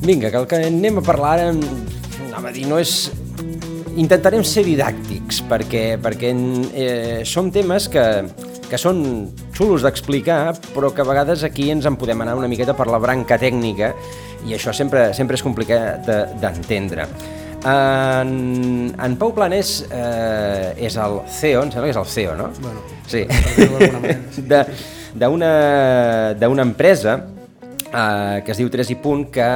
Vinga, que el que anem a parlar ara, anava a dir, no és... Intentarem ser didàctics, perquè, perquè eh, són temes que, que són xulos d'explicar, però que a vegades aquí ens en podem anar una miqueta per la branca tècnica i això sempre, sempre és complicat d'entendre. En, en Pau Planés eh, és el CEO, em sembla que és el CEO, no? Bueno, sí. d'una d'una empresa eh, que es diu Tres i Punt, que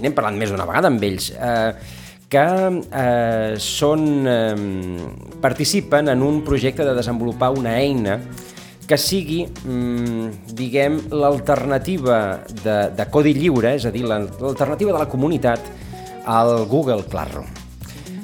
n'hem parlat més d'una vegada amb ells, eh, que eh, són, eh, participen en un projecte de desenvolupar una eina que sigui, mm, diguem, l'alternativa de, de codi lliure, és a dir, la- l'alternativa de la comunitat al Google Classroom.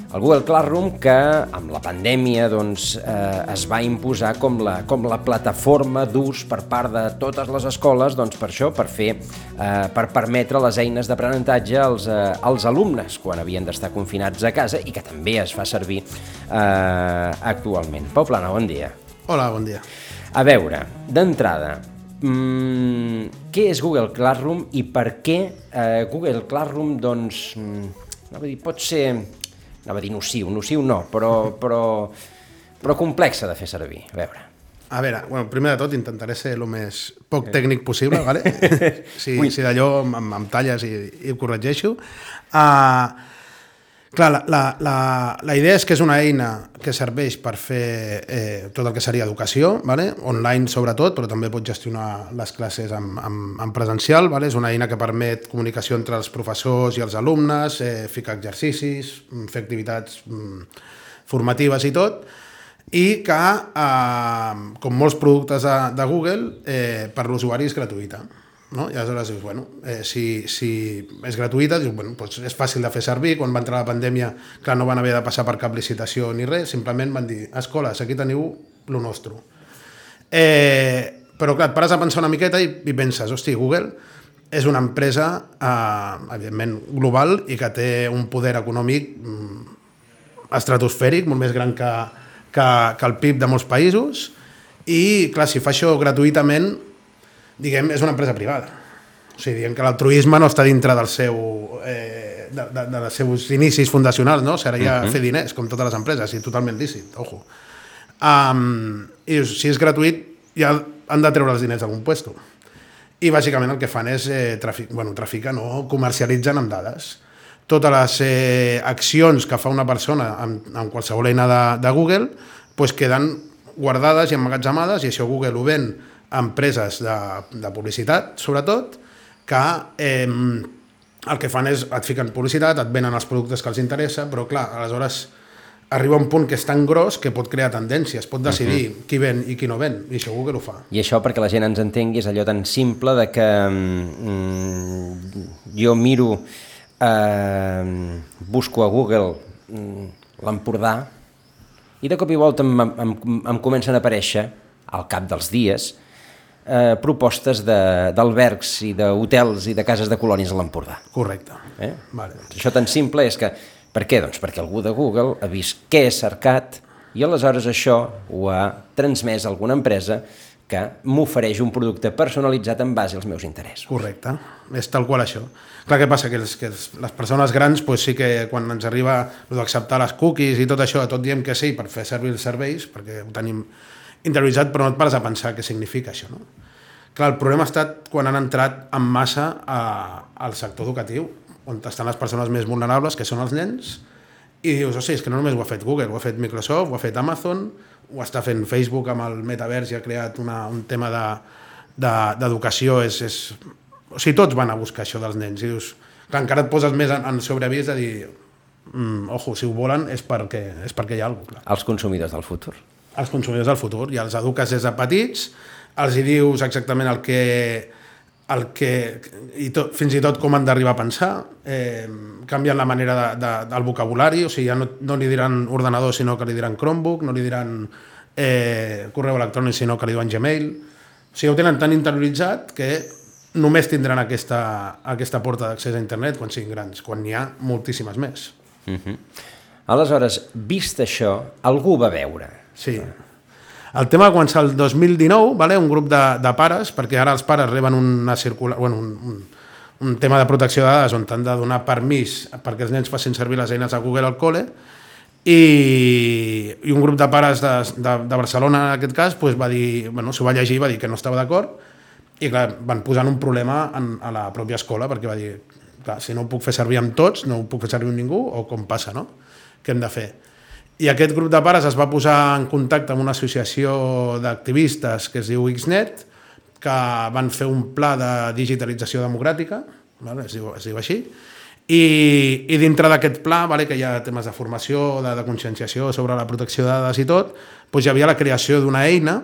El Google Classroom que amb la pandèmia doncs, eh, es va imposar com la, com la plataforma d'ús per part de totes les escoles doncs, per això, per fer, eh, per permetre les eines d'aprenentatge als, eh, als alumnes quan havien d'estar confinats a casa i que també es fa servir eh, actualment. Pau Plana, bon dia. Hola, bon dia. A veure, d'entrada, mm, què és Google Classroom i per què eh, Google Classroom, doncs, mm, anava a dir, pot ser, anava a dir nociu, nociu no, però, però, però complexa de fer servir. A veure. A veure, bueno, primer de tot intentaré ser el més poc tècnic possible, vale? si, si d'allò em, em talles i, i ho corregeixo. Uh, clar, la, la, la, la idea és que és una eina que serveix per fer eh, tot el que seria educació, vale? online sobretot, però també pot gestionar les classes en, en, en presencial. Vale? És una eina que permet comunicació entre els professors i els alumnes, eh, ficar exercicis, mm, fer activitats mm, formatives i tot, i que, eh, com molts productes de, de Google, eh, per l'usuari és gratuïta. No? I aleshores dius, bueno, eh, si, si és gratuïta, dius, bueno, doncs és fàcil de fer servir. Quan va entrar la pandèmia, clar, no van haver de passar per cap licitació ni res, simplement van dir, escoles, aquí teniu lo nostre. Eh, però clar, et pares a pensar una miqueta i, i penses, hosti, Google és una empresa, eh, evidentment, global i que té un poder econòmic mm, estratosfèric, molt més gran que, que, que el PIB de molts països, i clar, si fa això gratuïtament, diguem, és una empresa privada. O sigui, diguem que l'altruisme no està dintre del seu, eh, de, de, de, dels seus inicis fundacionals, no? Seria uh -huh. fer diners, com totes les empreses, i totalment lícit, ojo. Um, I si és gratuït, ja han de treure els diners d'algun puesto. I bàsicament el que fan és eh, trafic, bueno, traficar, no? comercialitzen amb dades. Totes les eh, accions que fa una persona amb, amb qualsevol eina de, de Google pues queden guardades i emmagatzemades i això Google ho ven empreses de, de publicitat, sobretot, que eh, el que fan és et fiquen publicitat, et venen els productes que els interessa, però clar, aleshores arriba un punt que és tan gros que pot crear tendències, pot decidir uh -huh. qui ven i qui no ven, i això Google ho fa. I això perquè la gent ens entengui és allò tan simple de que mm, jo miro, eh, busco a Google mm, l'Empordà i de cop i volta em, em, em comencen a aparèixer, al cap dels dies, eh, propostes d'albergs i d'hotels i de cases de colònies a l'Empordà. Correcte. Eh? Vale. Això tan simple és que... Per què? Doncs perquè algú de Google ha vist què he cercat i aleshores això ho ha transmès a alguna empresa que m'ofereix un producte personalitzat en base als meus interessos. Correcte, és tal qual això. Clar, què passa? Que, els, que els, les persones grans pues, sí que quan ens arriba d'acceptar les cookies i tot això, tot diem que sí per fer servir els serveis, perquè ho tenim interioritzat, però no et pares a pensar què significa això. No? Clar, el problema ha estat quan han entrat en massa a, al sector educatiu, on estan les persones més vulnerables, que són els nens, i dius, o sigui, és que no només ho ha fet Google, ho ha fet Microsoft, ho ha fet Amazon, ho està fent Facebook amb el metavers i ha creat una, un tema d'educació, de, de, és, és... o sigui, tots van a buscar això dels nens, i dius, clar, encara et poses més en, en sobreavís de dir, mm, ojo, si ho volen és perquè, és perquè hi ha alguna cosa, Els consumidors del futur. Els consumidors del futur i els eduques des de petits, els hi dius exactament el que el que, i tot, fins i tot com han d'arribar a pensar, eh, canvien la manera de, de, del vocabulari, o sigui, ja no, no li diran ordenador, sinó que li diran Chromebook, no li diran eh, correu electrònic, sinó que li diuen Gmail. O sigui, ho tenen tan interioritzat que només tindran aquesta, aquesta porta d'accés a internet quan siguin grans, quan n'hi ha moltíssimes més. Uh -huh. Aleshores, vist això, algú va veure. Sí. El tema va començar el 2019, vale? un grup de, de pares, perquè ara els pares reben una circular, bueno, un, un, un tema de protecció de dades on han de donar permís perquè els nens facin servir les eines de Google al col·le i, i un grup de pares de, de, de Barcelona, en aquest cas, pues, va dir, bueno, s'ho va llegir i va dir que no estava d'acord i clar, van posar un problema en, a la pròpia escola perquè va dir, clar, si no ho puc fer servir amb tots, no ho puc fer servir amb ningú, o com passa, no? Què hem de fer? I aquest grup de pares es va posar en contacte amb una associació d'activistes que es diu XNet, que van fer un pla de digitalització democràtica, vale? es, diu, es diu així, i, i dintre d'aquest pla, vale, que hi ha temes de formació, de, de conscienciació sobre la protecció de dades i tot, doncs hi havia la creació d'una eina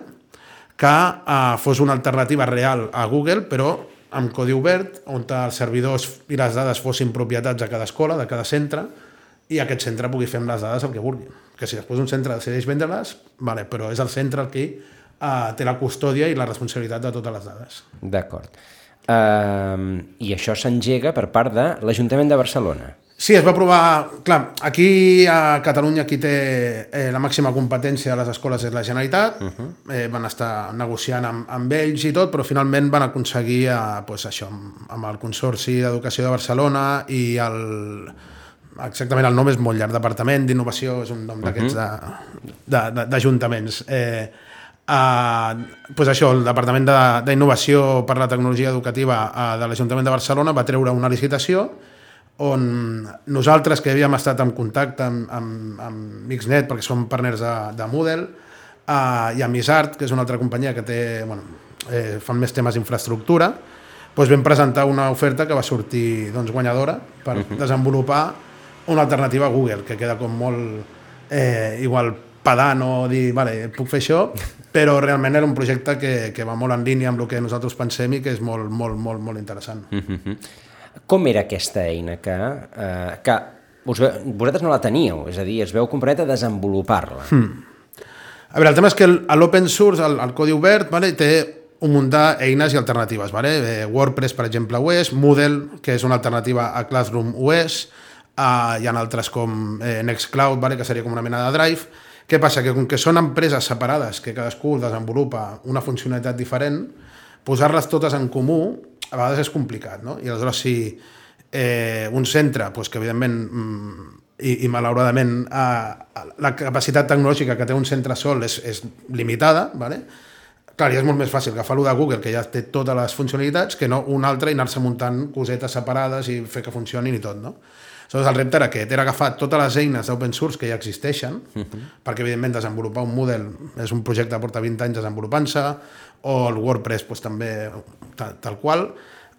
que eh, fos una alternativa real a Google, però amb codi obert, on els servidors i les dades fossin propietats de cada escola, de cada centre, i aquest centre pugui fer amb les dades el que vulgui. Que si després un centre decideix vendre-les, vale, però és el centre el que uh, té la custòdia i la responsabilitat de totes les dades. D'acord. Uh, I això s'engega per part de l'Ajuntament de Barcelona. Sí, es va provar... Clar, aquí a Catalunya qui té eh, la màxima competència de les escoles és la Generalitat. Uh -huh. eh, van estar negociant amb, amb ells i tot, però finalment van aconseguir eh, pues, això, amb, amb el Consorci d'Educació de Barcelona i el... Exactament, el nom és molt llarg, Departament d'Innovació, és un nom d'aquests uh -huh. d'ajuntaments. Eh, Uh, pues això, el Departament d'Innovació per la Tecnologia Educativa uh, de l'Ajuntament de Barcelona va treure una licitació on nosaltres que havíem estat en contacte amb, amb, amb Mixnet perquè som partners de, de Moodle uh, i amb Isart, que és una altra companyia que té, bueno, eh, fan més temes d'infraestructura, doncs vam presentar una oferta que va sortir doncs, guanyadora per uh -huh. desenvolupar una alternativa a Google, que queda com molt eh, igual pedant o dir, vale, puc fer això, però realment era un projecte que, que va molt en línia amb el que nosaltres pensem i que és molt, molt, molt, molt interessant. Uh -huh. Com era aquesta eina que, eh, que us ve, vosaltres no la teníeu, és a dir, es veu comprat a desenvolupar-la? Hmm. A veure, el tema és que l'open source, el, el codi obert, vale, té un munt d'eines i alternatives. Vale? Eh, WordPress, per exemple, ho és, Moodle, que és una alternativa a Classroom, ho és, uh, hi ha altres com eh, Nextcloud, vale? que seria com una mena de Drive. Què passa? Que com que són empreses separades, que cadascú desenvolupa una funcionalitat diferent, posar-les totes en comú a vegades és complicat, no? I aleshores si eh, un centre, pues, que evidentment mm, i, i malauradament eh, la capacitat tecnològica que té un centre sol és, és limitada, ¿vale? clar, ja és molt més fàcil agafar-lo de Google, que ja té totes les funcionalitats, que no un altre i anar-se muntant cosetes separades i fer que funcionin i tot, no? Aleshores, el repte era aquest, era agafar totes les eines d'open source que ja existeixen, uh -huh. perquè, evidentment, desenvolupar un model és un projecte que porta 20 anys desenvolupant-se, o el WordPress pues, també tal, tal qual,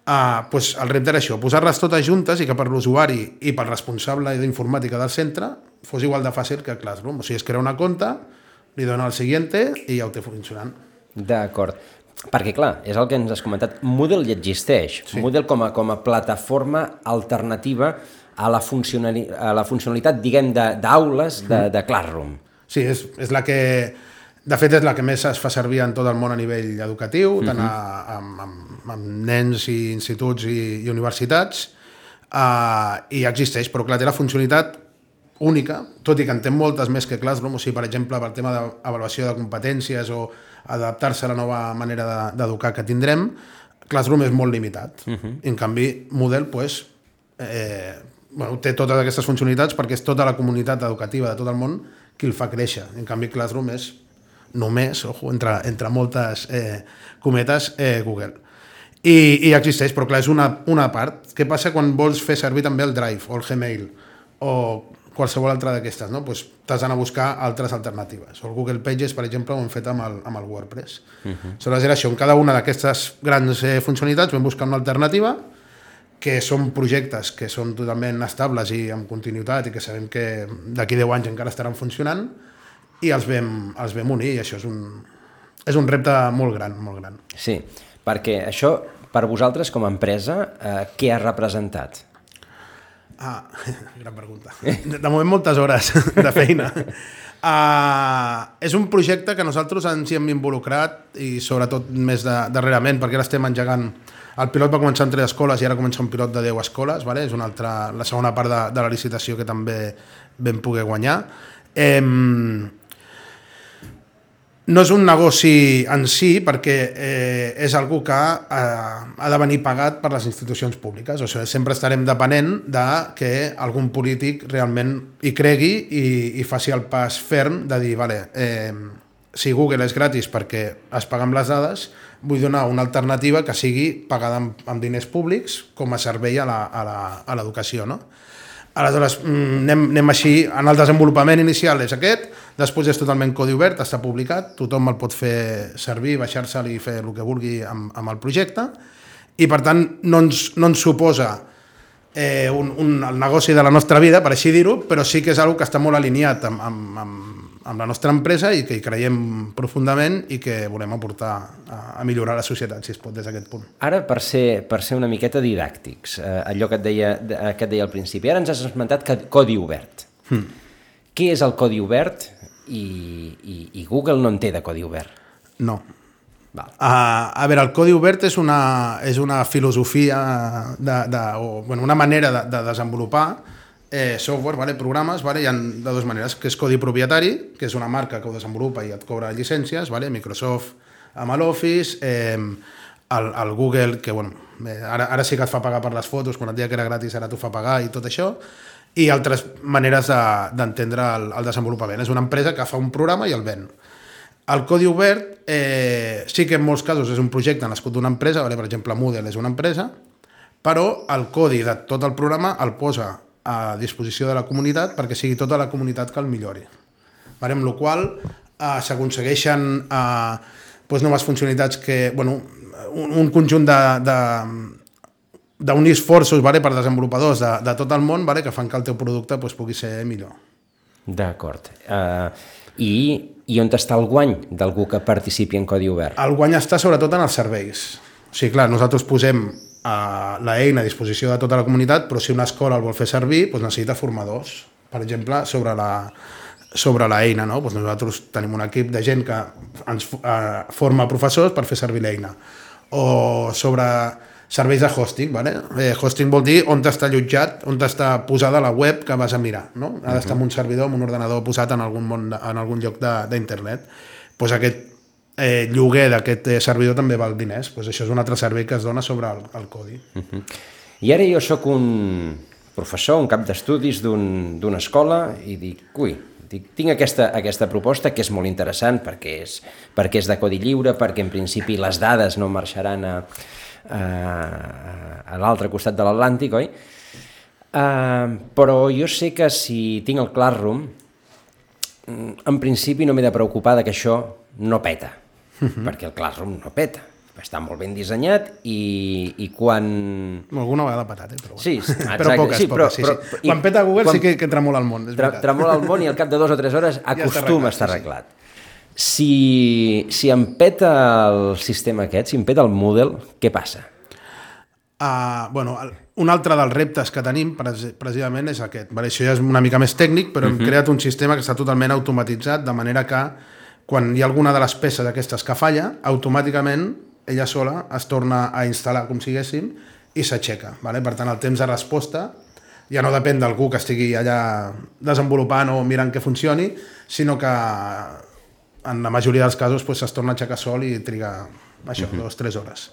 uh, pues, el repte era això, posar-les totes juntes i que per l'usuari i pel responsable d'informàtica del centre fos igual de fàcil que Classroom. O sigui, es crea una compte, li dona el siguiente i ja ho té funcionant. D'acord. Perquè, clar, és el que ens has comentat, Moodle ja existeix. Sí. Moodle com a, com a plataforma alternativa a la, funcionali a la funcionalitat, diguem, d'aules de, de, de Classroom. Sí, és, és la que... De fet, és la que més es fa servir en tot el món a nivell educatiu, uh -huh. tant a, amb, amb, amb nens i instituts i, i universitats, uh, i existeix, però clar, té la funcionalitat única, tot i que en té moltes més que Classroom, o sigui, per exemple, per tema d'avaluació de competències o adaptar-se a la nova manera d'educar que tindrem, Classroom és molt limitat. Uh -huh. En canvi, Moodle, pues, eh, bueno, té totes aquestes funcionalitats perquè és tota la comunitat educativa de tot el món qui el fa créixer. En canvi, Classroom és només, ojo, entre, entre moltes eh, cometes, eh, Google. I, I existeix, però clar, és una, una part. Què passa quan vols fer servir també el Drive o el Gmail o qualsevol altra d'aquestes, no? pues t'has d'anar a buscar altres alternatives. O el Google Pages, per exemple, ho hem fet amb el, amb el WordPress. Uh -huh. Aleshores era això, en cada una d'aquestes grans eh, funcionalitats vam buscar una alternativa que són projectes que són totalment estables i amb continuïtat i que sabem que d'aquí 10 anys encara estaran funcionant i els vam, els vam unir i això és un, és un repte molt gran, molt gran. Sí, perquè això per vosaltres, com a empresa, eh, què ha representat? Ah, gran pregunta. De, de moment moltes hores de feina. Uh, és un projecte que nosaltres ens hi hem involucrat i sobretot més de, darrerament perquè ara estem engegant el pilot va començar en tres escoles i ara comença un pilot de 10 escoles vale? és una altra, la segona part de, de la licitació que també vam poder guanyar eh, no és un negoci en si perquè eh, és algú que eh, ha de venir pagat per les institucions públiques. O sigui, sempre estarem depenent de que algun polític realment hi cregui i, i faci el pas ferm de dir, vale, eh, si Google és gratis perquè es paga amb les dades, vull donar una alternativa que sigui pagada amb, amb diners públics com a servei a l'educació. No? Aleshores, mm, anem, anem així, en el desenvolupament inicial és aquest, després és totalment codi obert, està publicat, tothom el pot fer servir, baixar-se'l i fer el que vulgui amb, amb el projecte, i per tant no ens, no ens suposa eh, un, un, el negoci de la nostra vida, per així dir-ho, però sí que és una que està molt alineat amb, amb, amb, amb la nostra empresa i que hi creiem profundament i que volem aportar a, a millorar la societat, si es pot, des d'aquest punt. Ara, per ser, per ser una miqueta didàctics, eh, allò que et, deia, que et deia al principi, ara ens has esmentat que codi obert. Hmm. Què és el codi obert i, i, i Google no en té de codi obert? No. Val. Uh, a veure, el codi obert és una, és una filosofia, de, de, o bueno, una manera de, de desenvolupar eh, software, vale, programes, vale, hi ha de dues maneres, que és codi propietari, que és una marca que ho desenvolupa i et cobra llicències, vale, Microsoft amb l'Office, eh, el, el Google, que bueno, eh, ara, ara sí que et fa pagar per les fotos, quan et deia que era gratis ara t'ho fa pagar i tot això, i altres maneres d'entendre de, el, el desenvolupament. És una empresa que fa un programa i el ven. El codi obert eh, sí que en molts casos és un projecte nascut d'una empresa, vale? per exemple Moodle és una empresa, però el codi de tot el programa el posa a disposició de la comunitat perquè sigui tota la comunitat que el millori. Vale? Amb la qual eh, s'aconsegueixen eh, doncs noves funcionalitats que, bueno, un, un conjunt de, de, d'unir esforços vale, per desenvolupadors de, de tot el món vale, que fan que el teu producte pues, pugui ser millor. D'acord. Uh, i, I on està el guany d'algú que participi en codi obert? El guany està sobretot en els serveis. O sigui, clar, nosaltres posem eh, la eina a disposició de tota la comunitat, però si una escola el vol fer servir, doncs necessita formadors, per exemple, sobre la, sobre l'eina. No? Doncs nosaltres tenim un equip de gent que ens eh, forma professors per fer servir l'eina. O sobre serveis de hosting. Vale? Eh, hosting vol dir on està allotjat, on està posada la web que vas a mirar. No? Ha d'estar en un servidor, en un ordenador posat en algun, món, en algun lloc d'internet. Pues aquest eh, lloguer d'aquest eh, servidor també val diners. Pues això és un altre servei que es dona sobre el, el codi. Uh -huh. I ara jo sóc un professor, un cap d'estudis d'una un, escola i dic, ui, dic, tinc aquesta, aquesta proposta que és molt interessant perquè és, perquè és de codi lliure, perquè en principi les dades no marxaran a, a, a l'altre costat de l'Atlàntic, oi? Uh, però jo sé que si tinc el Classroom, en principi no m'he de preocupar de que això no peta uh -huh. perquè el Classroom no peta està molt ben dissenyat i, i quan... Alguna vegada patat, eh? però, bueno. sí, exacte. però poques, sí, però, poques, sí, però, sí. Quan peta Google quan, sí que, que tremola el món, és tra, Tremola el món i al cap de dues o tres hores acostuma ja a estar arreglat. Si, si em peta el sistema aquest, si em peta el Moodle, què passa? Uh, bueno, un altre dels reptes que tenim precisament és aquest. Vale, això ja és una mica més tècnic, però uh -huh. hem mhm. creat un sistema que està totalment automatitzat, de manera que quan hi ha alguna de les peces d'aquestes que falla, automàticament ella sola es torna a instal·lar com siguéssim i s'aixeca. Vale? Per tant, el temps de resposta ja no depèn d'algú que estigui allà desenvolupant o mirant que funcioni, sinó que en la majoria dels casos pues, es torna a aixecar sol i triga això, uh -huh. dues, tres hores.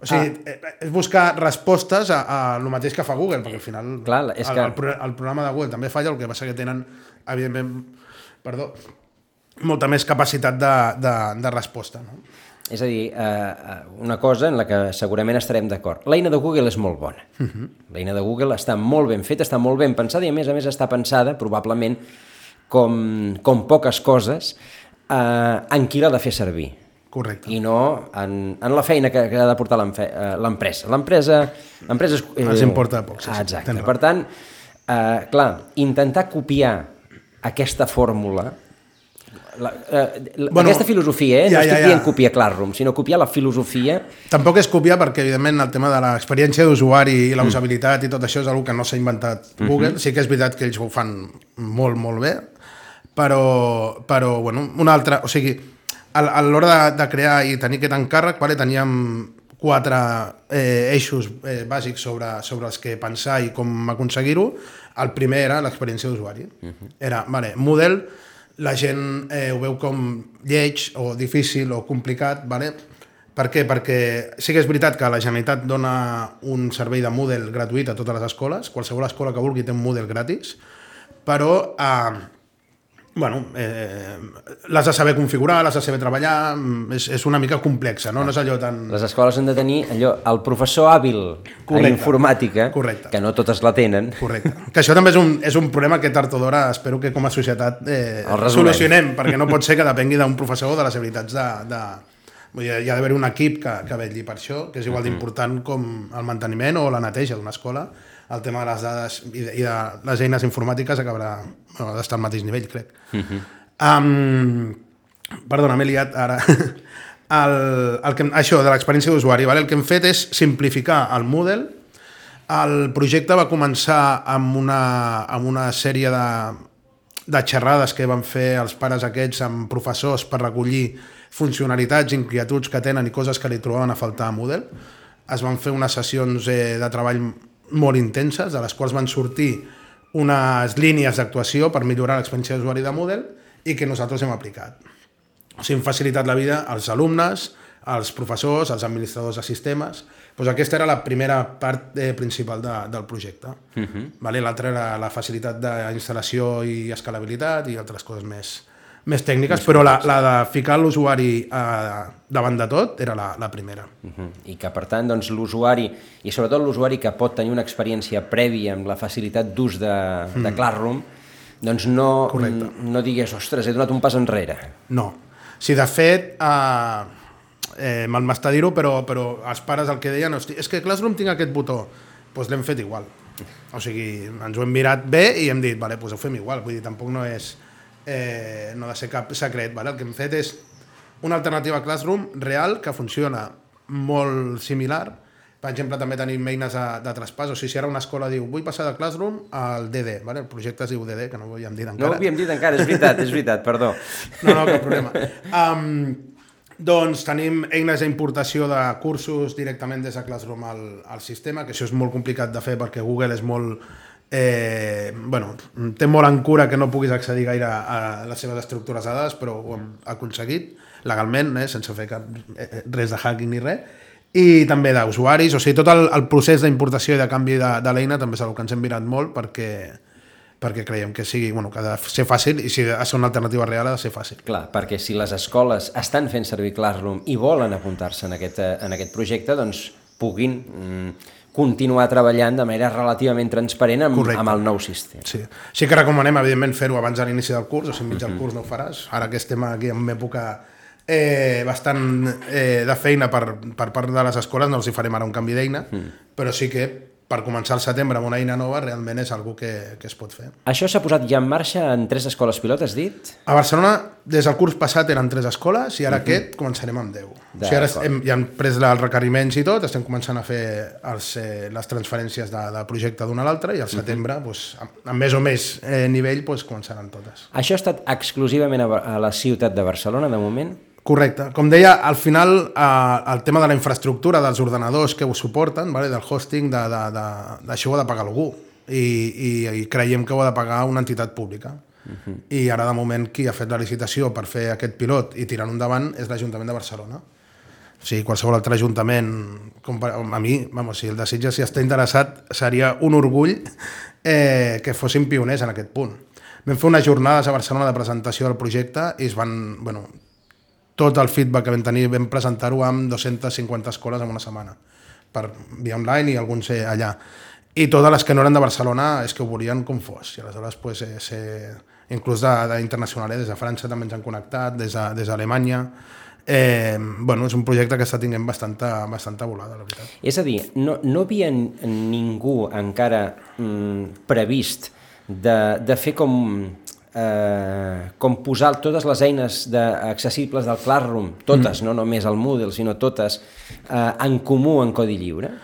O sigui, ah. és buscar respostes a, a el mateix que fa Google, perquè al final Clar, és el, que... el, el programa de Google també falla, el que passa que tenen, evidentment, perdó, molta més capacitat de, de, de resposta. No? És a dir, eh, una cosa en la que segurament estarem d'acord. L'eina de Google és molt bona. Uh -huh. L'eina de Google està molt ben feta, està molt ben pensada i a més a més està pensada probablement com, com poques coses eh, en qui l'ha de fer servir. Correcte. I no en, en la feina que, que ha de portar eh, l'empresa. L'empresa... L'empresa eh, ens importa poc. Sí, exacte. Per tant, eh, clar, intentar copiar aquesta fórmula la, eh, la, bueno, aquesta filosofia, eh? no ja, estic ja, ja. dient copiar Classroom, sinó copiar la filosofia... Tampoc és copiar perquè, evidentment, el tema de l'experiència d'usuari i la mm. usabilitat mm. i tot això és una que no s'ha inventat mm-hmm. Google. Mm -hmm. Sí que és veritat que ells ho fan molt, molt bé, però, però bueno, una altra... O sigui, a l'hora de, de crear i tenir aquest encàrrec, vale, teníem quatre eh, eixos eh, bàsics sobre, sobre els que pensar i com aconseguir-ho. El primer era l'experiència d'usuari. Uh -huh. Era, vale, model, la gent eh, ho veu com lleig o difícil o complicat, vale? per què? Perquè sí que és veritat que la Generalitat dona un servei de Moodle gratuït a totes les escoles, qualsevol escola que vulgui té un Moodle gratis, però eh, bueno, eh, l'has de saber configurar, l'has de saber treballar, mm, és, és una mica complexa, no? no és allò tan... Les escoles han de tenir allò, el professor hàbil correcte, a informàtica, correcte. que no totes la tenen. Correcte. Que això també és un, és un problema que tard o d'hora espero que com a societat eh, solucionem, perquè no pot ser que depengui d'un professor o de les habilitats de... de Vull dir, hi ha d'haver un equip que, que vetlli per això, que és igual d'important com el manteniment o la neteja d'una escola el tema de les dades i de, i de les eines informàtiques acabarà bueno, d'estar al mateix nivell, crec. Uh -huh. um, perdona, m'he liat ara. el, el que, això, de l'experiència d'usuari. Vale? El que hem fet és simplificar el Moodle. El projecte va començar amb una, amb una sèrie de, de xerrades que van fer els pares aquests amb professors per recollir funcionalitats, inquietuds que tenen i coses que li trobaven a faltar a Moodle. Es van fer unes sessions eh, de treball molt intenses, de les quals van sortir unes línies d'actuació per millorar l'experiència d'usuari de Moodle i que nosaltres hem aplicat. O sigui, hem facilitat la vida als alumnes, als professors, als administradors de sistemes. Pues aquesta era la primera part eh, principal de, del projecte. Uh -huh. vale? L'altra era la facilitat d'instal·lació i escalabilitat i altres coses més, més tècniques, més però la, la de ficar l'usuari eh, davant de tot era la, la primera. Uh -huh. I que, per tant, doncs, l'usuari, i sobretot l'usuari que pot tenir una experiència prèvia amb la facilitat d'ús de, mm. de Classroom, doncs no, no digués, ostres, he donat un pas enrere. No. Si de fet, eh, eh, me'l m'està dir-ho, però, però els pares el que deien, és que Classroom tinc aquest botó, doncs l'hem fet igual. O sigui, ens ho hem mirat bé i hem dit, vale, doncs ho fem igual, vull dir, tampoc no és eh, no ha de ser cap secret. Vale? El que hem fet és una alternativa a Classroom real que funciona molt similar. Per exemple, també tenim eines de, de traspàs. O sigui, si ara una escola diu vull passar de Classroom al DD, vale? el projecte es diu DD, que no ho havíem dit encara. No ho havíem dit encara, és veritat, és veritat, perdó. No, no, cap problema. Um, doncs tenim eines d'importació de cursos directament des de Classroom al, al sistema, que això és molt complicat de fer perquè Google és molt eh, bueno, té molt en cura que no puguis accedir gaire a les seves estructures de dades, però ho hem aconseguit legalment, eh, sense fer cap, eh, res de hacking ni res, i també d'usuaris, o sigui, tot el, el procés d'importació i de canvi de, de l'eina també és una que ens hem mirat molt perquè, perquè creiem que sigui, bueno, que ha de ser fàcil i si ha de ser una alternativa real ha de ser fàcil. Clar, perquè si les escoles estan fent servir Classroom i volen apuntar-se en, aquest, en aquest projecte, doncs puguin mm, continuar treballant de manera relativament transparent amb, amb el nou sistema. Sí. sí que recomanem, evidentment, fer-ho abans de l'inici del curs, o sigui, enmig del mhm. curs no ho faràs. Ara que estem aquí en època eh, bastant eh, de feina per, per part de les escoles, no els hi farem ara un canvi d'eina, mm. però sí que per començar el setembre amb una eina nova realment és algo que, que es pot fer. Això s'ha posat ja en marxa en tres escoles pilot, has dit? A Barcelona, des del curs passat eren tres escoles i ara uh -huh. aquest començarem amb 10. O sigui, ara hem, ja hem pres els requeriments i tot, estem començant a fer els, eh, les transferències de, de projecte d'una a l'altra i al setembre, uh -huh. doncs, amb, amb més o més eh, nivell, doncs, començaran totes. Això ha estat exclusivament a, a la ciutat de Barcelona, de moment? Correcte. Com deia, al final eh, el tema de la infraestructura, dels ordenadors que ho suporten, vale? del hosting, d'això de, de, ho ha de pagar algú. I, i, I creiem que ho ha de pagar una entitat pública. Uh mhm. -huh. I ara, de moment, qui ha fet la licitació per fer aquest pilot i tirar endavant és l'Ajuntament de Barcelona. O sigui, qualsevol altre ajuntament, com per, a mi, vamos, si el desitja, si està interessat, seria un orgull eh, que fossin pioners en aquest punt. Vam fer unes jornades a Barcelona de presentació del projecte i es van, bueno, tot el feedback que vam tenir vam presentar-ho amb 250 escoles en una setmana per via online i alguns eh, allà. I totes les que no eren de Barcelona és que ho volien com fos. I aleshores pues, eh, ser, inclús d'internacional, eh, des de França també ens han connectat, des d'Alemanya. De, eh, bueno, és un projecte que està tinguent bastanta, bastanta volada, la veritat. És a dir, no, no havia ningú encara mm, previst de, de fer com eh, com posar totes les eines de, accessibles del Classroom, totes, mm. no només el Moodle, sinó totes, eh, en comú en codi lliure?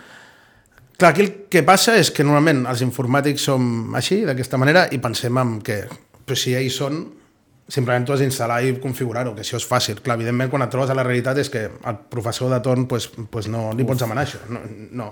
Clar, aquí el que passa és que normalment els informàtics som així, d'aquesta manera, i pensem en que però si ja hi són, simplement tu has d'instal·lar i configurar-ho, que això és fàcil. Clar, evidentment, quan et trobes a la realitat és que el professor de torn pues, pues no li pots demanar això. No, no.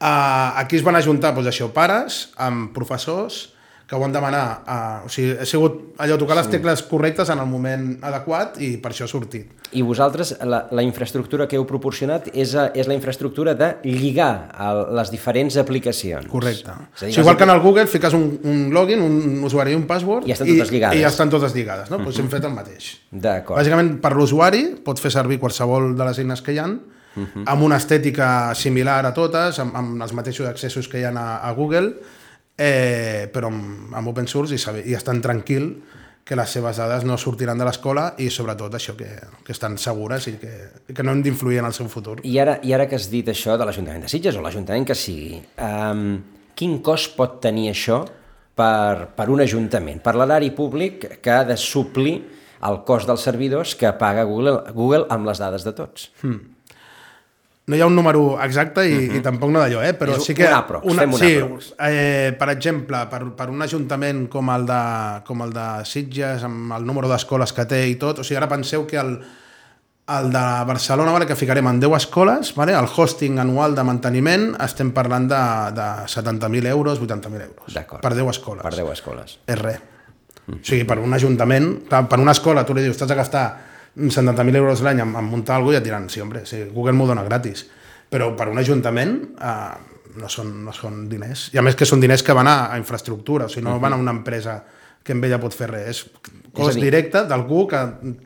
Uh, aquí es van ajuntar pues, això, pares amb professors, que ho han demanar. Uh, o sigui, ha sigut allò, tocar les tecles correctes en el moment adequat i per això ha sortit. I vosaltres, la, la infraestructura que heu proporcionat és, a, és la infraestructura de lligar a les diferents aplicacions. Correcte. És dir, o sigui, igual que en el Google fiques un, un login, un usuari i un password I estan totes lligades. I, estan totes lligades. No? Uh -huh. pues hem fet el mateix. D'acord. Bàsicament, per l'usuari, pot fer servir qualsevol de les eines que hi han, uh -huh. amb una estètica similar a totes, amb, amb els mateixos accessos que hi ha a, a Google, eh, però amb, amb open source i, saber, i estan tranquil que les seves dades no sortiran de l'escola i sobretot això, que, que estan segures i que, que no han d'influir en el seu futur. I ara, I ara que has dit això de l'Ajuntament de Sitges o l'Ajuntament que sigui, um, quin cost pot tenir això per, per un ajuntament, per l'erari públic que ha de suplir el cost dels servidors que paga Google, Google amb les dades de tots? Hmm no hi ha un número exacte i, uh -huh. i tampoc no d'allò, eh? però És sí que... Un aprox, una, fem un sí. Eh, per exemple, per, per un ajuntament com el, de, com el de Sitges, amb el número d'escoles que té i tot, o sigui, ara penseu que el, el de Barcelona, vale, que ficarem en 10 escoles, vale, el hosting anual de manteniment, estem parlant de, de 70.000 euros, 80.000 euros. Per 10 escoles. Per 10 escoles. És res. Uh -huh. O sigui, per un ajuntament, clar, per una escola tu li dius, t'has de gastar 70.000 euros l'any en, en muntar alguna cosa i et diran, sí, hombre, sí, Google m'ho dona gratis. Però per un ajuntament eh, no, són, no són diners. I a més que són diners que van a, a infraestructura, o sigui, no uh -huh. van a una empresa que amb ella pot fer res. És cost dir, directe d'algú que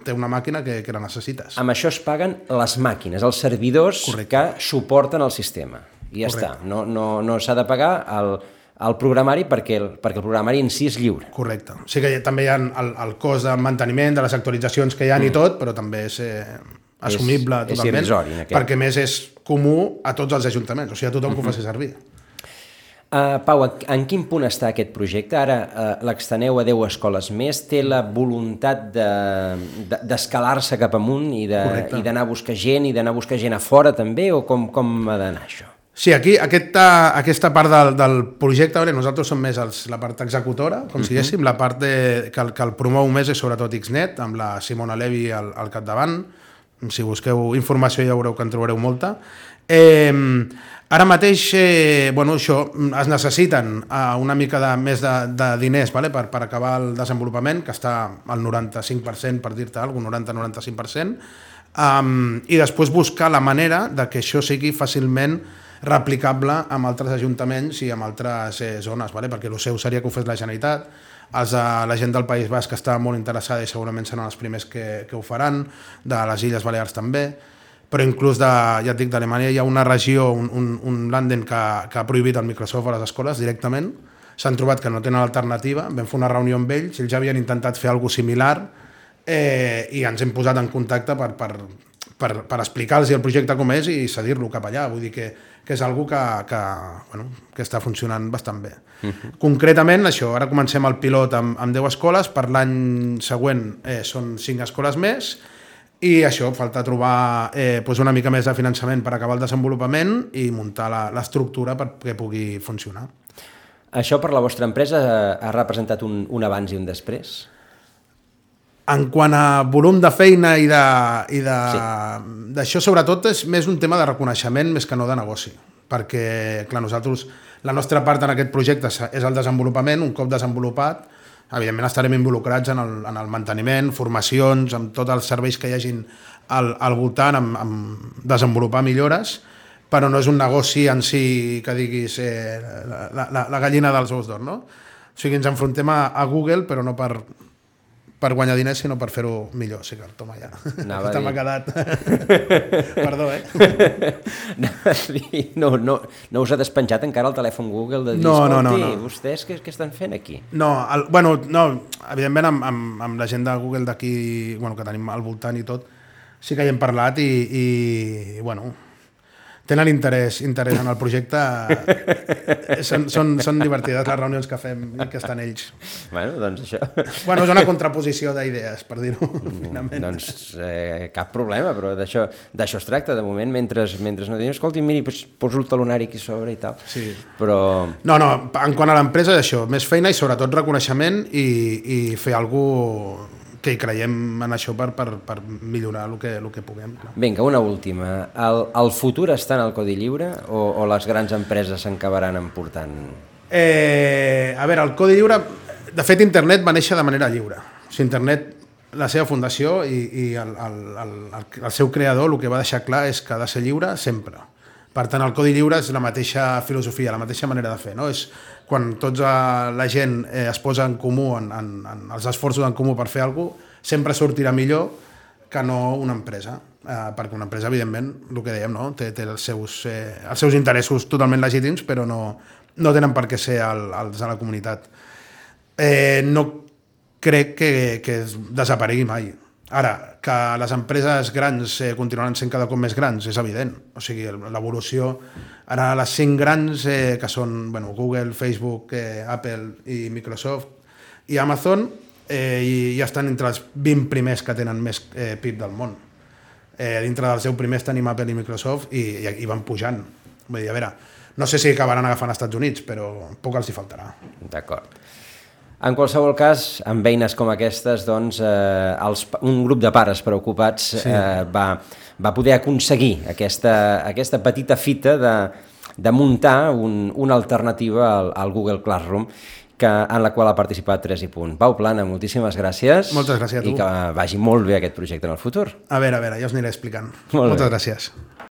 té una màquina que, que la necessites. Amb això es paguen les màquines, els servidors Correcte. que suporten el sistema. I ja Correcte. està. No, no, no s'ha de pagar el, el programari perquè el, perquè el programari en si és lliure. Correcte. Sí que també hi ha el, el cost de manteniment, de les actualitzacions que hi ha mm. i tot, però també és eh, assumible és, totalment, és irrisori, perquè més és comú a tots els ajuntaments, o sigui, a tothom mm -hmm. que ho faci servir. Uh, Pau, en quin punt està aquest projecte? Ara uh, l'exteneu a 10 escoles més, té la voluntat d'escalar-se de, de, cap amunt i d'anar a buscar gent i d'anar a buscar gent a fora també, o com, com ha d'anar això? Sí, aquí aquesta, aquesta part del, del projecte, veure, nosaltres som més els, la part executora, com uh -huh. si diguéssim, la part de, que, el, que el promou més és sobretot Xnet, amb la Simona Levi al, al capdavant. Si busqueu informació ja veureu que en trobareu molta. Eh, ara mateix, eh, bueno, això, es necessiten eh, una mica de, més de, de diners vale? per, per acabar el desenvolupament, que està al 95%, per dir-te alguna cosa, 90-95%, um, i després buscar la manera de que això sigui fàcilment replicable amb altres ajuntaments i amb altres eh, zones, vale? perquè el seu seria que ho fes la Generalitat, els de la gent del País Basc està molt interessada i segurament seran els primers que, que ho faran, de les Illes Balears també, però inclús de, ja et dic, d'Alemanya hi ha una regió, un, un, un Landen que, que ha prohibit el Microsoft a les escoles directament, s'han trobat que no tenen alternativa, vam fer una reunió amb ells, ells ja havien intentat fer alguna similar eh, i ens hem posat en contacte per, per, per, per explicar-los el projecte com és i cedir-lo cap allà, vull dir que que és algo que, que, bueno, que està funcionant bastant bé. Uh -huh. Concretament, això, ara comencem el pilot amb, amb 10 escoles, per l'any següent eh, són 5 escoles més, i això, falta trobar eh, doncs una mica més de finançament per acabar el desenvolupament i muntar l'estructura perquè pugui funcionar. Això per la vostra empresa ha representat un, un abans i un després? En quant a volum de feina i d'això, sí. sobretot, és més un tema de reconeixement més que no de negoci. Perquè, clar, nosaltres, la nostra part en aquest projecte és el desenvolupament, un cop desenvolupat, evidentment estarem involucrats en el, en el manteniment, formacions, amb tots els serveis que hi hagin al, al voltant, amb, amb desenvolupar millores, però no és un negoci en si que diguis eh, la, la, la gallina dels ous d'or, no? O sigui, ens enfrontem a, a Google, però no per, per guanyar diners, sinó per fer-ho millor. Sí que toma ja. Anava M'ha quedat... Perdó, eh? no, no, no us ha despenjat encara el telèfon Google de dir, no, no, no, no. vostès què, què estan fent aquí? No, el, bueno, no, evidentment amb, amb, amb la gent de Google d'aquí, bueno, que tenim al voltant i tot, sí que hi hem parlat i, i bueno, tenen interès, interès en el projecte, són, són, són divertides les reunions que fem i que estan ells. Bueno, doncs això... Bueno, és una contraposició d'idees, per dir-ho finament. Doncs eh, cap problema, però d'això d'això es tracta, de moment, mentre, mentre no dius, escolti, miri, pues, poso el talonari aquí sobre i tal. Sí. Però... No, no, en quant a l'empresa és això, més feina i sobretot reconeixement i, i fer alguna que hi creiem en això per, per, per millorar el que, el que puguem. Clar. Vinga, una última. El, el futur està en el codi lliure o, o les grans empreses s'encabaran emportant? Eh, a veure, el codi lliure... De fet, internet va néixer de manera lliure. O sigui, internet, la seva fundació i, i el, el, el, el seu creador el que va deixar clar és que ha de ser lliure sempre. Per tant, el codi lliure és la mateixa filosofia, la mateixa manera de fer. No? És quan tota la gent eh, es posa en comú, en, en, en els esforços en comú per fer alguna cosa, sempre sortirà millor que no una empresa. Eh, perquè una empresa, evidentment, el que dèiem, no? té, té els, seus, eh, els seus interessos totalment legítims, però no, no tenen per què ser el, els de la comunitat. Eh, no crec que, que desaparegui mai. Ara, que les empreses grans eh, continuaran sent cada cop més grans, és evident. O sigui, l'evolució... Ara les cinc grans, eh, que són bueno, Google, Facebook, eh, Apple i Microsoft i Amazon, eh, i ja estan entre els 20 primers que tenen més eh, PIB del món. Eh, dintre dels 10 primers tenim Apple i Microsoft i, i, i van pujant. Vull dir, a veure, no sé si acabaran agafant als Estats Units, però poc els hi faltarà. D'acord. En qualsevol cas, amb eines com aquestes, doncs, eh, els, un grup de pares preocupats sí. eh, va, va poder aconseguir aquesta, aquesta petita fita de, de muntar un, una alternativa al, al Google Classroom que, en la qual ha participat 3 i punt. Pau Plana, moltíssimes gràcies. Moltes gràcies a tu. I que vagi molt bé aquest projecte en el futur. A veure, a veure, ja us aniré explicant. Molt Moltes bé. gràcies.